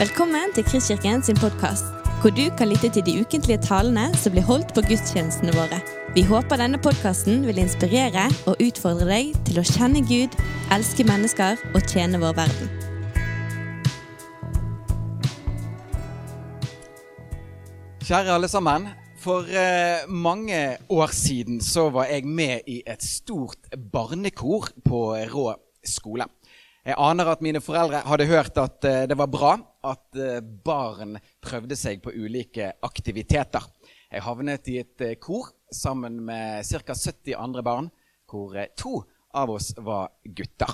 Velkommen til Kristkirken sin podkast, hvor du kan lytte til de ukentlige talene som blir holdt på gudstjenestene våre. Vi håper denne podkasten vil inspirere og utfordre deg til å kjenne Gud, elske mennesker og tjene vår verden. Kjære alle sammen. For eh, mange år siden så var jeg med i et stort barnekor på Rå skole. Jeg aner at mine foreldre hadde hørt at eh, det var bra at eh, barn prøvde seg på ulike aktiviteter. Jeg havnet i et eh, kor sammen med ca. 70 andre barn, hvor to av oss var gutter.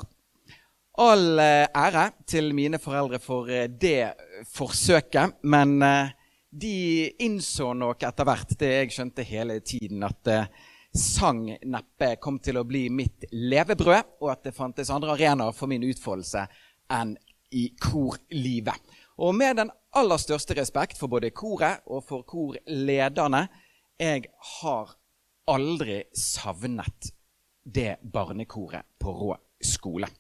All ære til mine foreldre for det forsøket, men de innså nok etter hvert, det jeg skjønte hele tiden, at sang neppe kom til å bli mitt levebrød, og at det fantes andre arenaer for min utfoldelse enn i korlivet. Og med den aller største respekt for både koret og for korlederne, jeg har aldri savnet det barnekoret på Rå skole.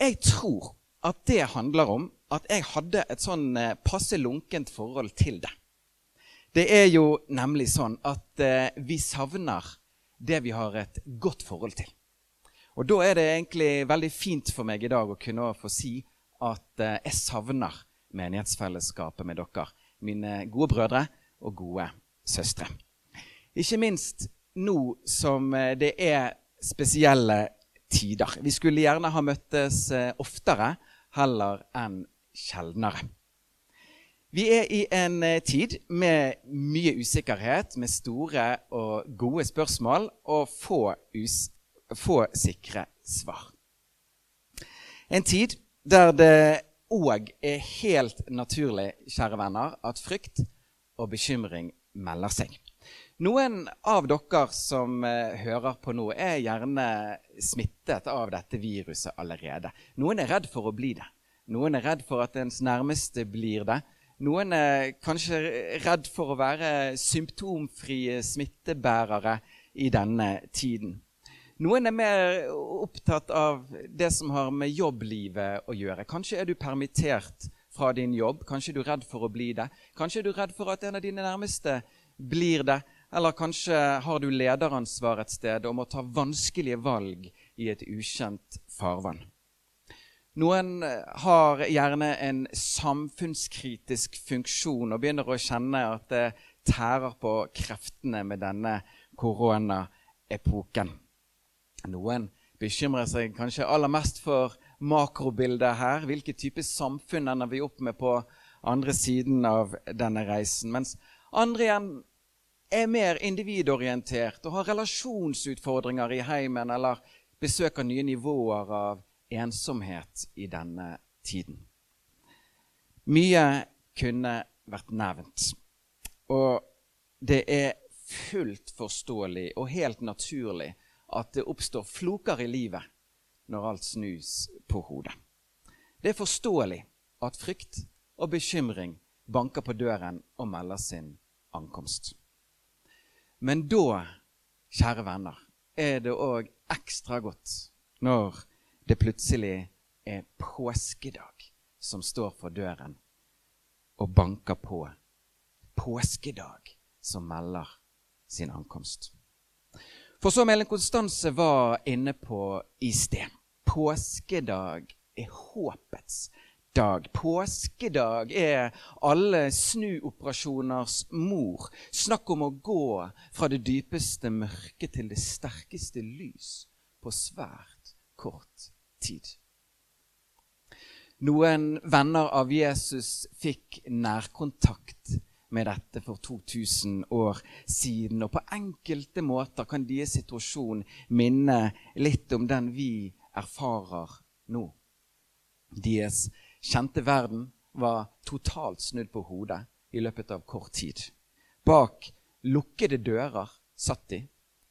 Jeg tror at det handler om at jeg hadde et sånn eh, passe lunkent forhold til det. Det er jo nemlig sånn at eh, vi savner det vi har et godt forhold til. Og da er det egentlig veldig fint for meg i dag å kunne få si at eh, jeg savner menighetsfellesskapet med dere, mine gode brødre og gode søstre. Ikke minst nå som eh, det er spesielle tider. Vi skulle gjerne ha møttes eh, oftere heller enn sjeldnere. Vi er i en eh, tid med mye usikkerhet, med store og gode spørsmål og få, få sikre svar. En tid der det òg er helt naturlig, kjære venner, at frykt og bekymring melder seg. Noen av dere som eh, hører på nå, er gjerne smittet av dette viruset allerede. Noen er redd for å bli det. Noen er redd for at ens nærmeste blir det. Noen er kanskje redd for å være symptomfrie smittebærere i denne tiden. Noen er mer opptatt av det som har med jobblivet å gjøre. Kanskje er du permittert fra din jobb. Kanskje er du redd for å bli det. Kanskje er du redd for at en av dine nærmeste blir det. Eller kanskje har du lederansvar et sted og må ta vanskelige valg i et ukjent farvann. Noen har gjerne en samfunnskritisk funksjon og begynner å kjenne at det tærer på kreftene med denne koronaepoken. Noen bekymrer seg kanskje aller mest for makrobildet her. Hvilke type samfunn ender vi opp med på andre siden av denne reisen? Mens andre igjen er mer individorientert og har relasjonsutfordringer i heimen eller besøker nye nivåer av ensomhet i denne tiden. Mye kunne vært nevnt. Og det er fullt forståelig og helt naturlig at det oppstår floker i livet når alt snus på hodet. Det er forståelig at frykt og bekymring banker på døren og melder sin ankomst. Men da, kjære venner, er det òg ekstra godt når det plutselig er påskedag som står for døren og banker på. Påskedag som melder sin ankomst. For som Elin Konstanse var inne på i sted påskedag er håpets dag. Påskedag er alle snuoperasjoners mor. Snakk om å gå fra det dypeste mørke til det sterkeste lys på svært kort tid. Noen venner av Jesus fikk nærkontakt med dette for 2000 år siden. Og på enkelte måter kan deres situasjon minne litt om den vi erfarer nå. Deres kjente verden var totalt snudd på hodet i løpet av kort tid. Bak lukkede dører satt de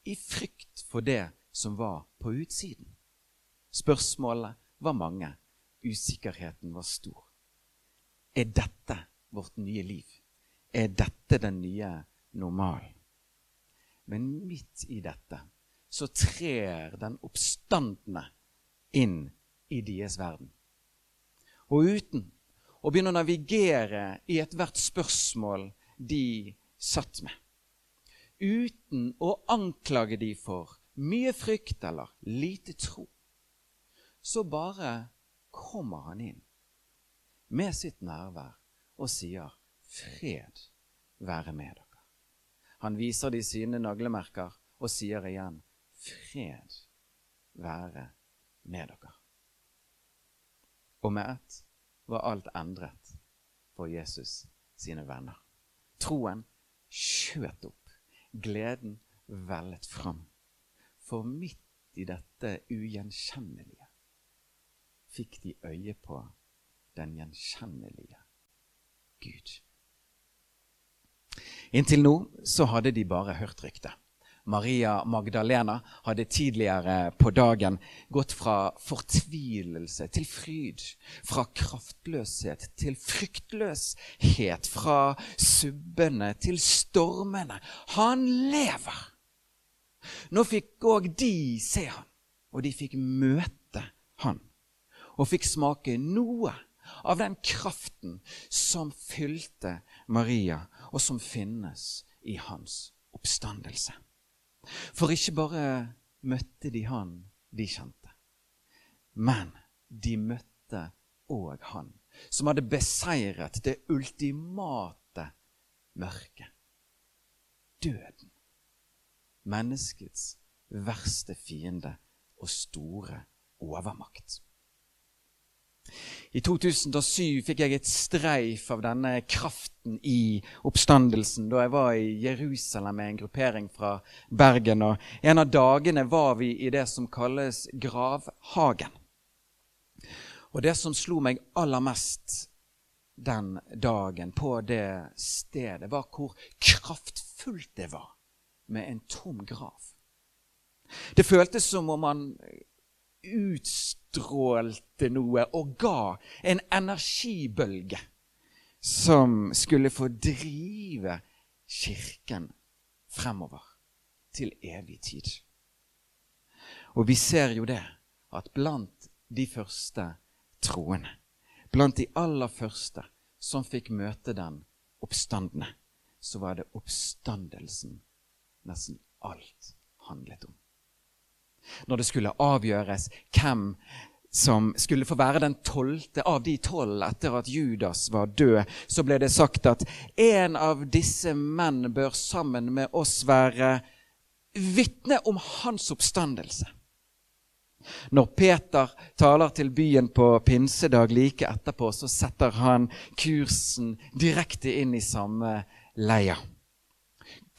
i frykt for det som var på utsiden. Spørsmålene var mange. Usikkerheten var stor. Er dette vårt nye liv? Er dette den nye normalen? Men midt i dette så trer den oppstandende inn i deres verden. Og uten å begynne å navigere i ethvert spørsmål de satt med. Uten å anklage de for mye frykt eller lite tro. Så bare kommer han inn med sitt nærvær og sier 'Fred være med dere'. Han viser de sine naglemerker og sier igjen 'Fred være med dere'. Og med ett var alt endret for Jesus sine venner. Troen skjøt opp. Gleden vellet fram. For midt i dette ugjenkjennelige fikk de øye på den gjenkjennelige Gud. Inntil nå så hadde de bare hørt ryktet. Maria Magdalena hadde tidligere på dagen gått fra fortvilelse til fryd, fra kraftløshet til fryktløshet, fra subbene til stormene. Han lever! Nå fikk òg de se han, og de fikk møte han, og fikk smake noe av den kraften som fylte Maria, og som finnes i hans oppstandelse. For ikke bare møtte de han de kjente, men de møtte òg han som hadde beseiret det ultimate mørket døden. Menneskets verste fiende og store overmakt. I 2007 fikk jeg et streif av denne kraften i oppstandelsen da jeg var i Jerusalem med en gruppering fra Bergen. og En av dagene var vi i det som kalles Gravhagen. Og det som slo meg aller mest den dagen på det stedet, var hvor kraftfullt det var med en tom grav. Det føltes som om man utstrålte noe og ga en energibølge som skulle få drive Kirken fremover til evig tid. Og vi ser jo det at blant de første troende, blant de aller første som fikk møte den oppstandende, så var det oppstandelsen nesten alt handlet om når det skulle avgjøres hvem som skulle få være den tolvte av de tolv etter at Judas var død, så ble det sagt at en av disse menn bør sammen med oss være vitne om hans oppstandelse. Når Peter taler til byen på pinsedag like etterpå, så setter han kursen direkte inn i samme leia.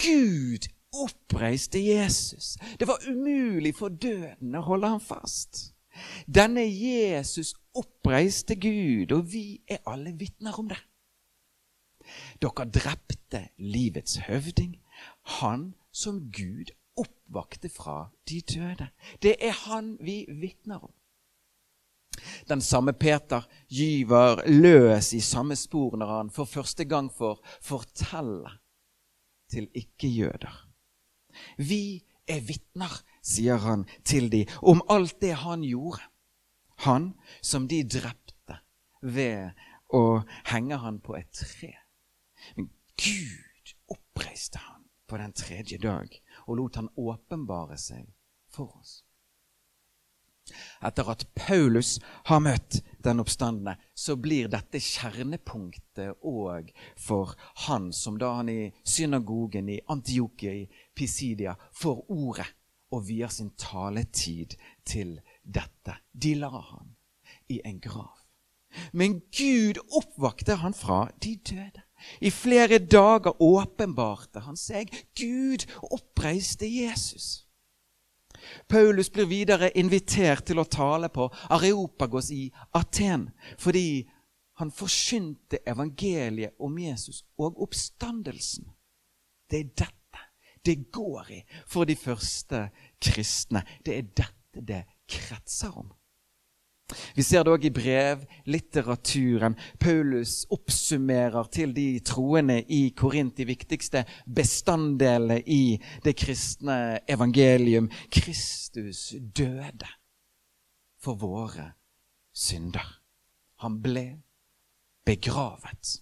Gud oppreiste Jesus. Det var umulig for døden å holde ham fast. Denne Jesus oppreiste Gud, og vi er alle vitner om det. Dere drepte livets høvding, han som Gud oppvakte fra de døde. Det er han vi vitner om. Den samme Peter gyver løs i samme spor når han for første gang får fortelle til ikke-jøder vi er vitner, sier han til de, om alt det han gjorde. Han som de drepte ved å henge han på et tre. Men Gud oppreiste han på den tredje dag og lot han åpenbare seg for oss. Etter at Paulus har møtt den oppstandende, så blir dette kjernepunktet òg for han som da han i synagogen i Antiokia i Pisidia får ordet og vier sin taletid til dette. De la han i en grav. Men Gud oppvakte han fra de døde. I flere dager åpenbarte han seg. Gud oppreiste Jesus. Paulus blir videre invitert til å tale på Areopagos i Aten fordi han forkynte evangeliet om Jesus og oppstandelsen. Det er dette det går i for de første kristne. Det er dette det kretser om. Vi ser det òg i brevlitteraturen. Paulus oppsummerer til de troende i Korint de viktigste bestanddelene i det kristne evangelium. Kristus døde for våre synder. Han ble begravet.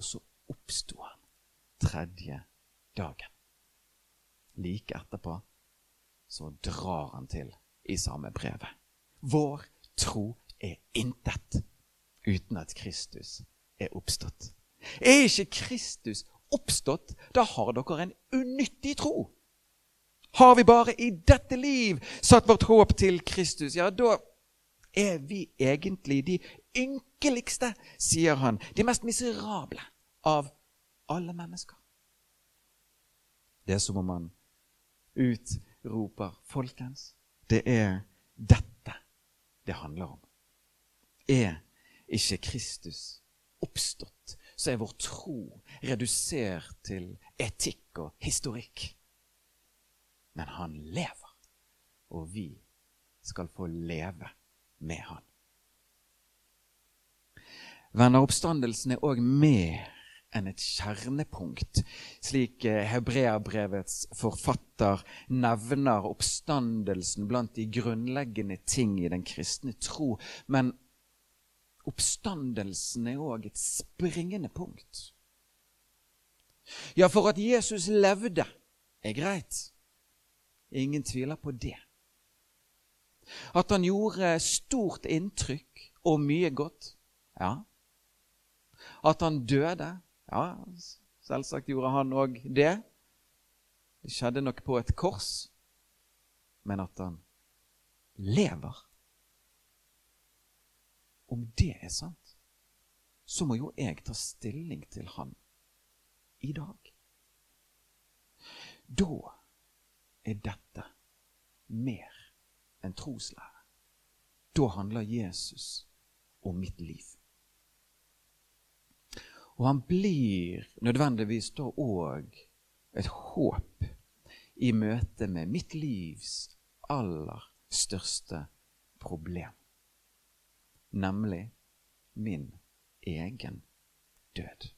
Og så oppsto han tredje dagen. Like etterpå så drar han til i samme brevet. Vår tro er intet uten at Kristus er oppstått. Er ikke Kristus oppstått, da har dere en unyttig tro. Har vi bare i dette liv satt vårt håp til Kristus, ja, da er vi egentlig de ynkeligste, sier han, de mest miserable av alle mennesker. Det er som om han utroper, folkens, det er dette det handler om. Er ikke Kristus oppstått, så er vår tro redusert til etikk og historikk. Men han lever, og vi skal få leve med han. Venner, oppstandelsen er òg mer enn et kjernepunkt, slik eh, Hebreabrevets forfatter nevner oppstandelsen blant de grunnleggende ting i den kristne tro. Men oppstandelsen er òg et springende punkt. Ja, for at Jesus levde, er greit. Ingen tviler på det. At han gjorde stort inntrykk og mye godt, ja. At han døde, ja, selvsagt gjorde han òg det. Det skjedde nok på et kors. Men at han lever Om det er sant, så må jo jeg ta stilling til han i dag. Da er dette mer enn troslære. Da handler Jesus om mitt liv. Og han blir nødvendigvis da òg et håp i møte med mitt livs aller største problem, nemlig min egen død.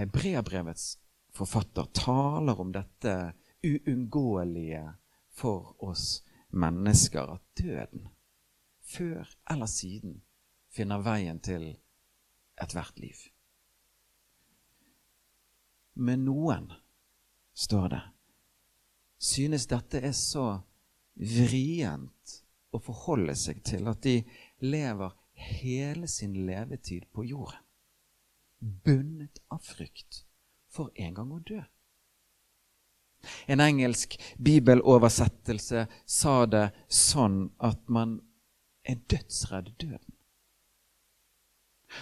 Hebreabrevets forfatter taler om dette uunngåelige for oss mennesker, at døden før eller siden finner veien til ethvert liv. Men noen, står det, synes dette er så vrient å forholde seg til at de lever hele sin levetid på jorden, bundet av frykt for en gang å dø. En engelsk bibeloversettelse sa det sånn at man er dødsredd døden.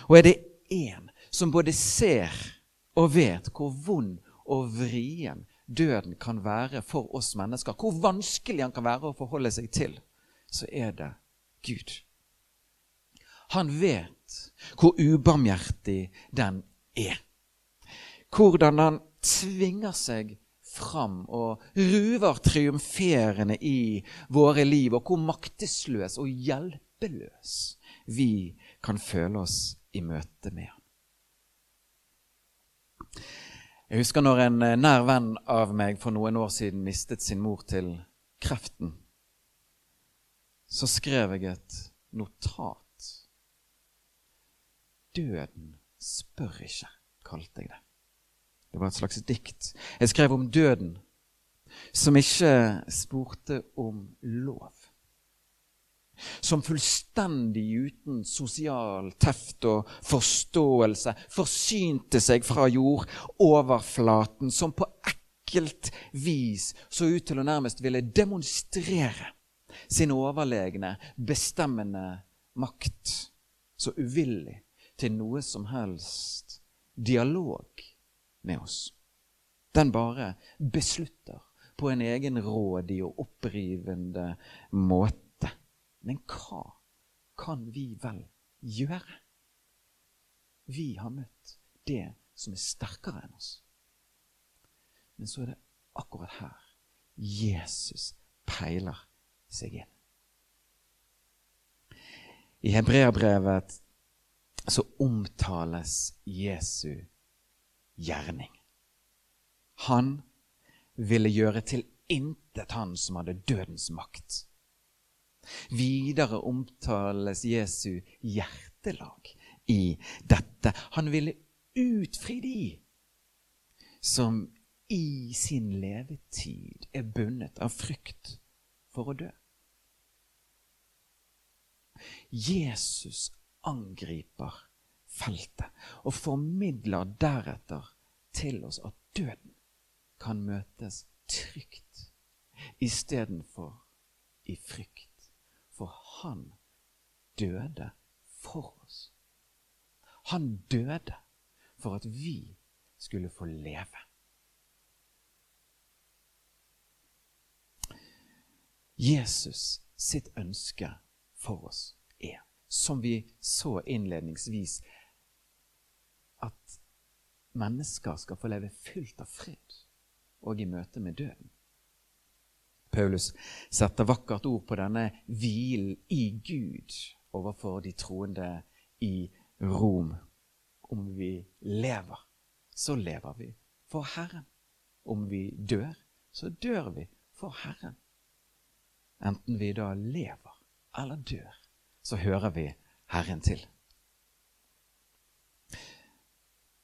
Og er det én som både ser og vet hvor vond og vrien døden kan være for oss mennesker, hvor vanskelig han kan være å forholde seg til, så er det Gud. Han vet hvor ubarmhjertig den er. Hvordan han tvinger seg fram og ruver triumferende i våre liv, og hvor maktesløs og hjelpeløs vi kan føle oss i møte med ham. Jeg husker når en eh, nær venn av meg for noen år siden mistet sin mor til kreften. Så skrev jeg et notat. Døden spør ikke, kalte jeg det. Det var et slags dikt. Jeg skrev om døden, som ikke spurte om lov som fullstendig uten sosial teft og forståelse forsynte seg fra jordoverflaten, som på ekkelt vis så ut til å nærmest ville demonstrere sin overlegne, bestemmende makt, så uvillig til noe som helst dialog med oss. Den bare beslutter på en egen rådig og opprivende måte men hva kan vi vel gjøre? Vi har møtt det som er sterkere enn oss. Men så er det akkurat her Jesus peiler seg inn. I hebreerbrevet så omtales Jesu gjerning. Han ville gjøre til intet han som hadde dødens makt. Videre omtales Jesu hjertelag i dette. Han ville utfri de som i sin levetid er bundet av frykt for å dø. Jesus angriper feltet og formidler deretter til oss at døden kan møtes trygt istedenfor i frykt. Han døde for oss. Han døde for at vi skulle få leve. Jesus sitt ønske for oss er, som vi så innledningsvis, at mennesker skal få leve fylt av fred og i møte med døden. Paulus setter vakkert ord på denne hvilen i Gud overfor de troende i Rom. Om vi lever, så lever vi for Herren. Om vi dør, så dør vi for Herren. Enten vi da lever eller dør, så hører vi Herren til.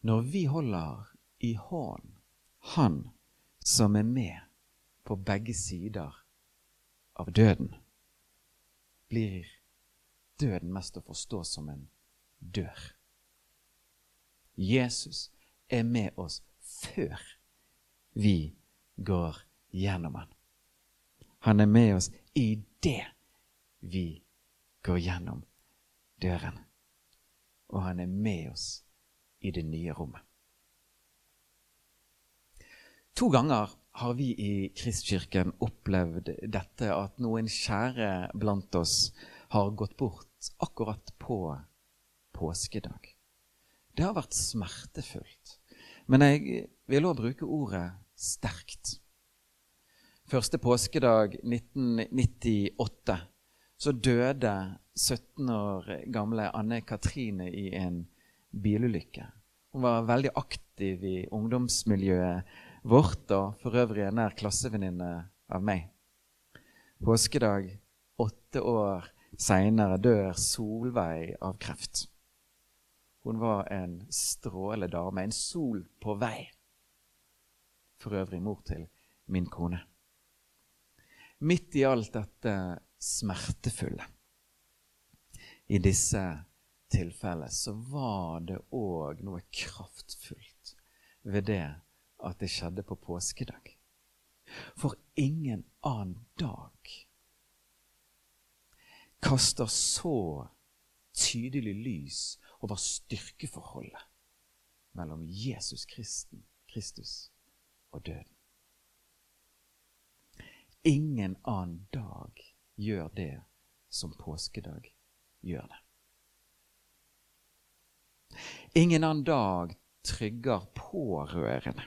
Når vi holder i hånden Han som er med på begge sider av døden, blir døden mest å forstå som en dør. Jesus er med oss før vi går gjennom den. Han er med oss i det vi går gjennom døren. Og han er med oss i det nye rommet. To ganger har vi i Kristkirken opplevd dette at noen kjære blant oss har gått bort akkurat på påskedag. Det har vært smertefullt. Men jeg vil òg bruke ordet sterkt. Første påskedag 1998 så døde 17 år gamle Anne Katrine i en bilulykke. Hun var veldig aktiv i ungdomsmiljøet vårt og for øvrig en nær klassevenninne av meg. Påskedag åtte år seinere dør Solveig av kreft. Hun var en strålende dame, en sol på vei. For øvrig mor til min kone midt i alt dette smertefulle i disse tilfellene, så var det òg noe kraftfullt ved det at det skjedde på påskedag. For ingen annen dag kaster så tydelig lys over styrkeforholdet mellom Jesus Kristen, Kristus og døden. Ingen annen dag gjør det som påskedag gjør det. Ingen annen dag trygger pårørende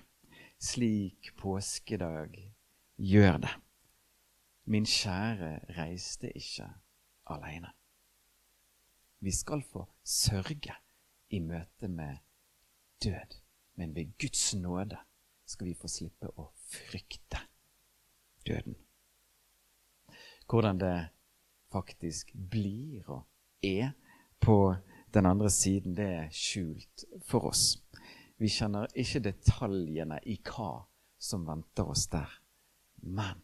slik påskedag gjør det. Min kjære reiste ikke alene. Vi skal få sørge i møte med død, men ved Guds nåde skal vi få slippe å frykte døden. Hvordan det faktisk blir og er på den andre siden, det er skjult for oss. Vi kjenner ikke detaljene i hva som venter oss der. Men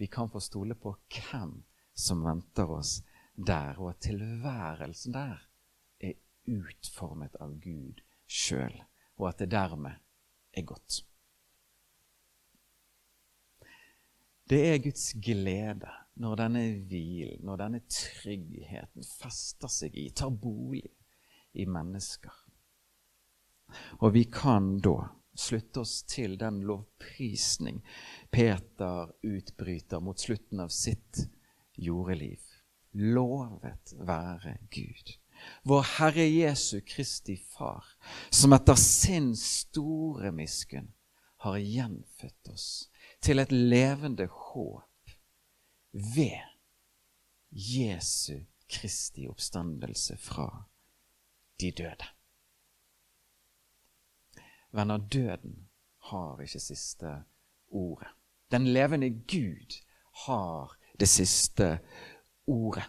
vi kan få stole på hvem som venter oss der, og at tilværelsen der er utformet av Gud sjøl, og at det dermed er godt. Det er Guds glede når denne hvilen, når denne tryggheten fester seg i, tar bolig i mennesker. Og vi kan da slutte oss til den lovprisning Peter utbryter mot slutten av sitt jordeliv. Lovet være Gud, vår Herre Jesu Kristi Far, som etter sin store miskunn har gjenfødt oss til et levende håp ved Jesu Kristi oppstandelse fra de døde. Venner, døden har ikke siste ordet. Den levende Gud har det siste ordet.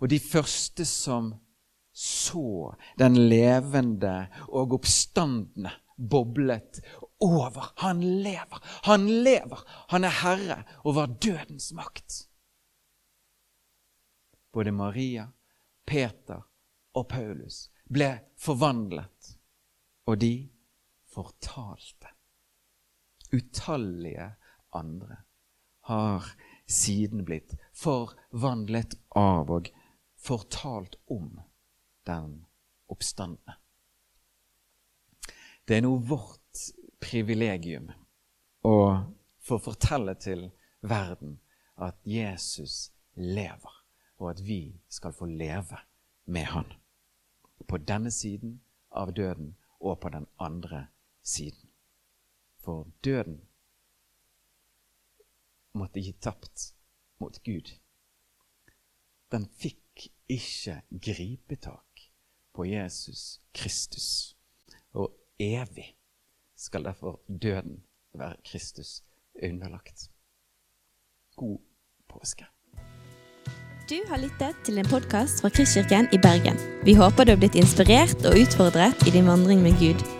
Og de første som så den levende og oppstandende boblet over. Han lever, han lever, han er herre over dødens makt. Både Maria, Peter og Paulus ble forvandlet, og de fortalte. Utallige andre har siden blitt forvandlet av og fortalt om den oppstandende. Det er nå vårt privilegium å få fortelle til verden at Jesus lever, og at vi skal få leve med han. På denne siden av døden og på den andre siden. For døden måtte gi tapt mot Gud. Den fikk ikke gripetak på Jesus Kristus. Og evig skal derfor døden være Kristus underlagt. God påske. Du har lyttet til en podkast fra Kristkirken i Bergen. Vi håper du har blitt inspirert og utfordret i din vandring med Gud.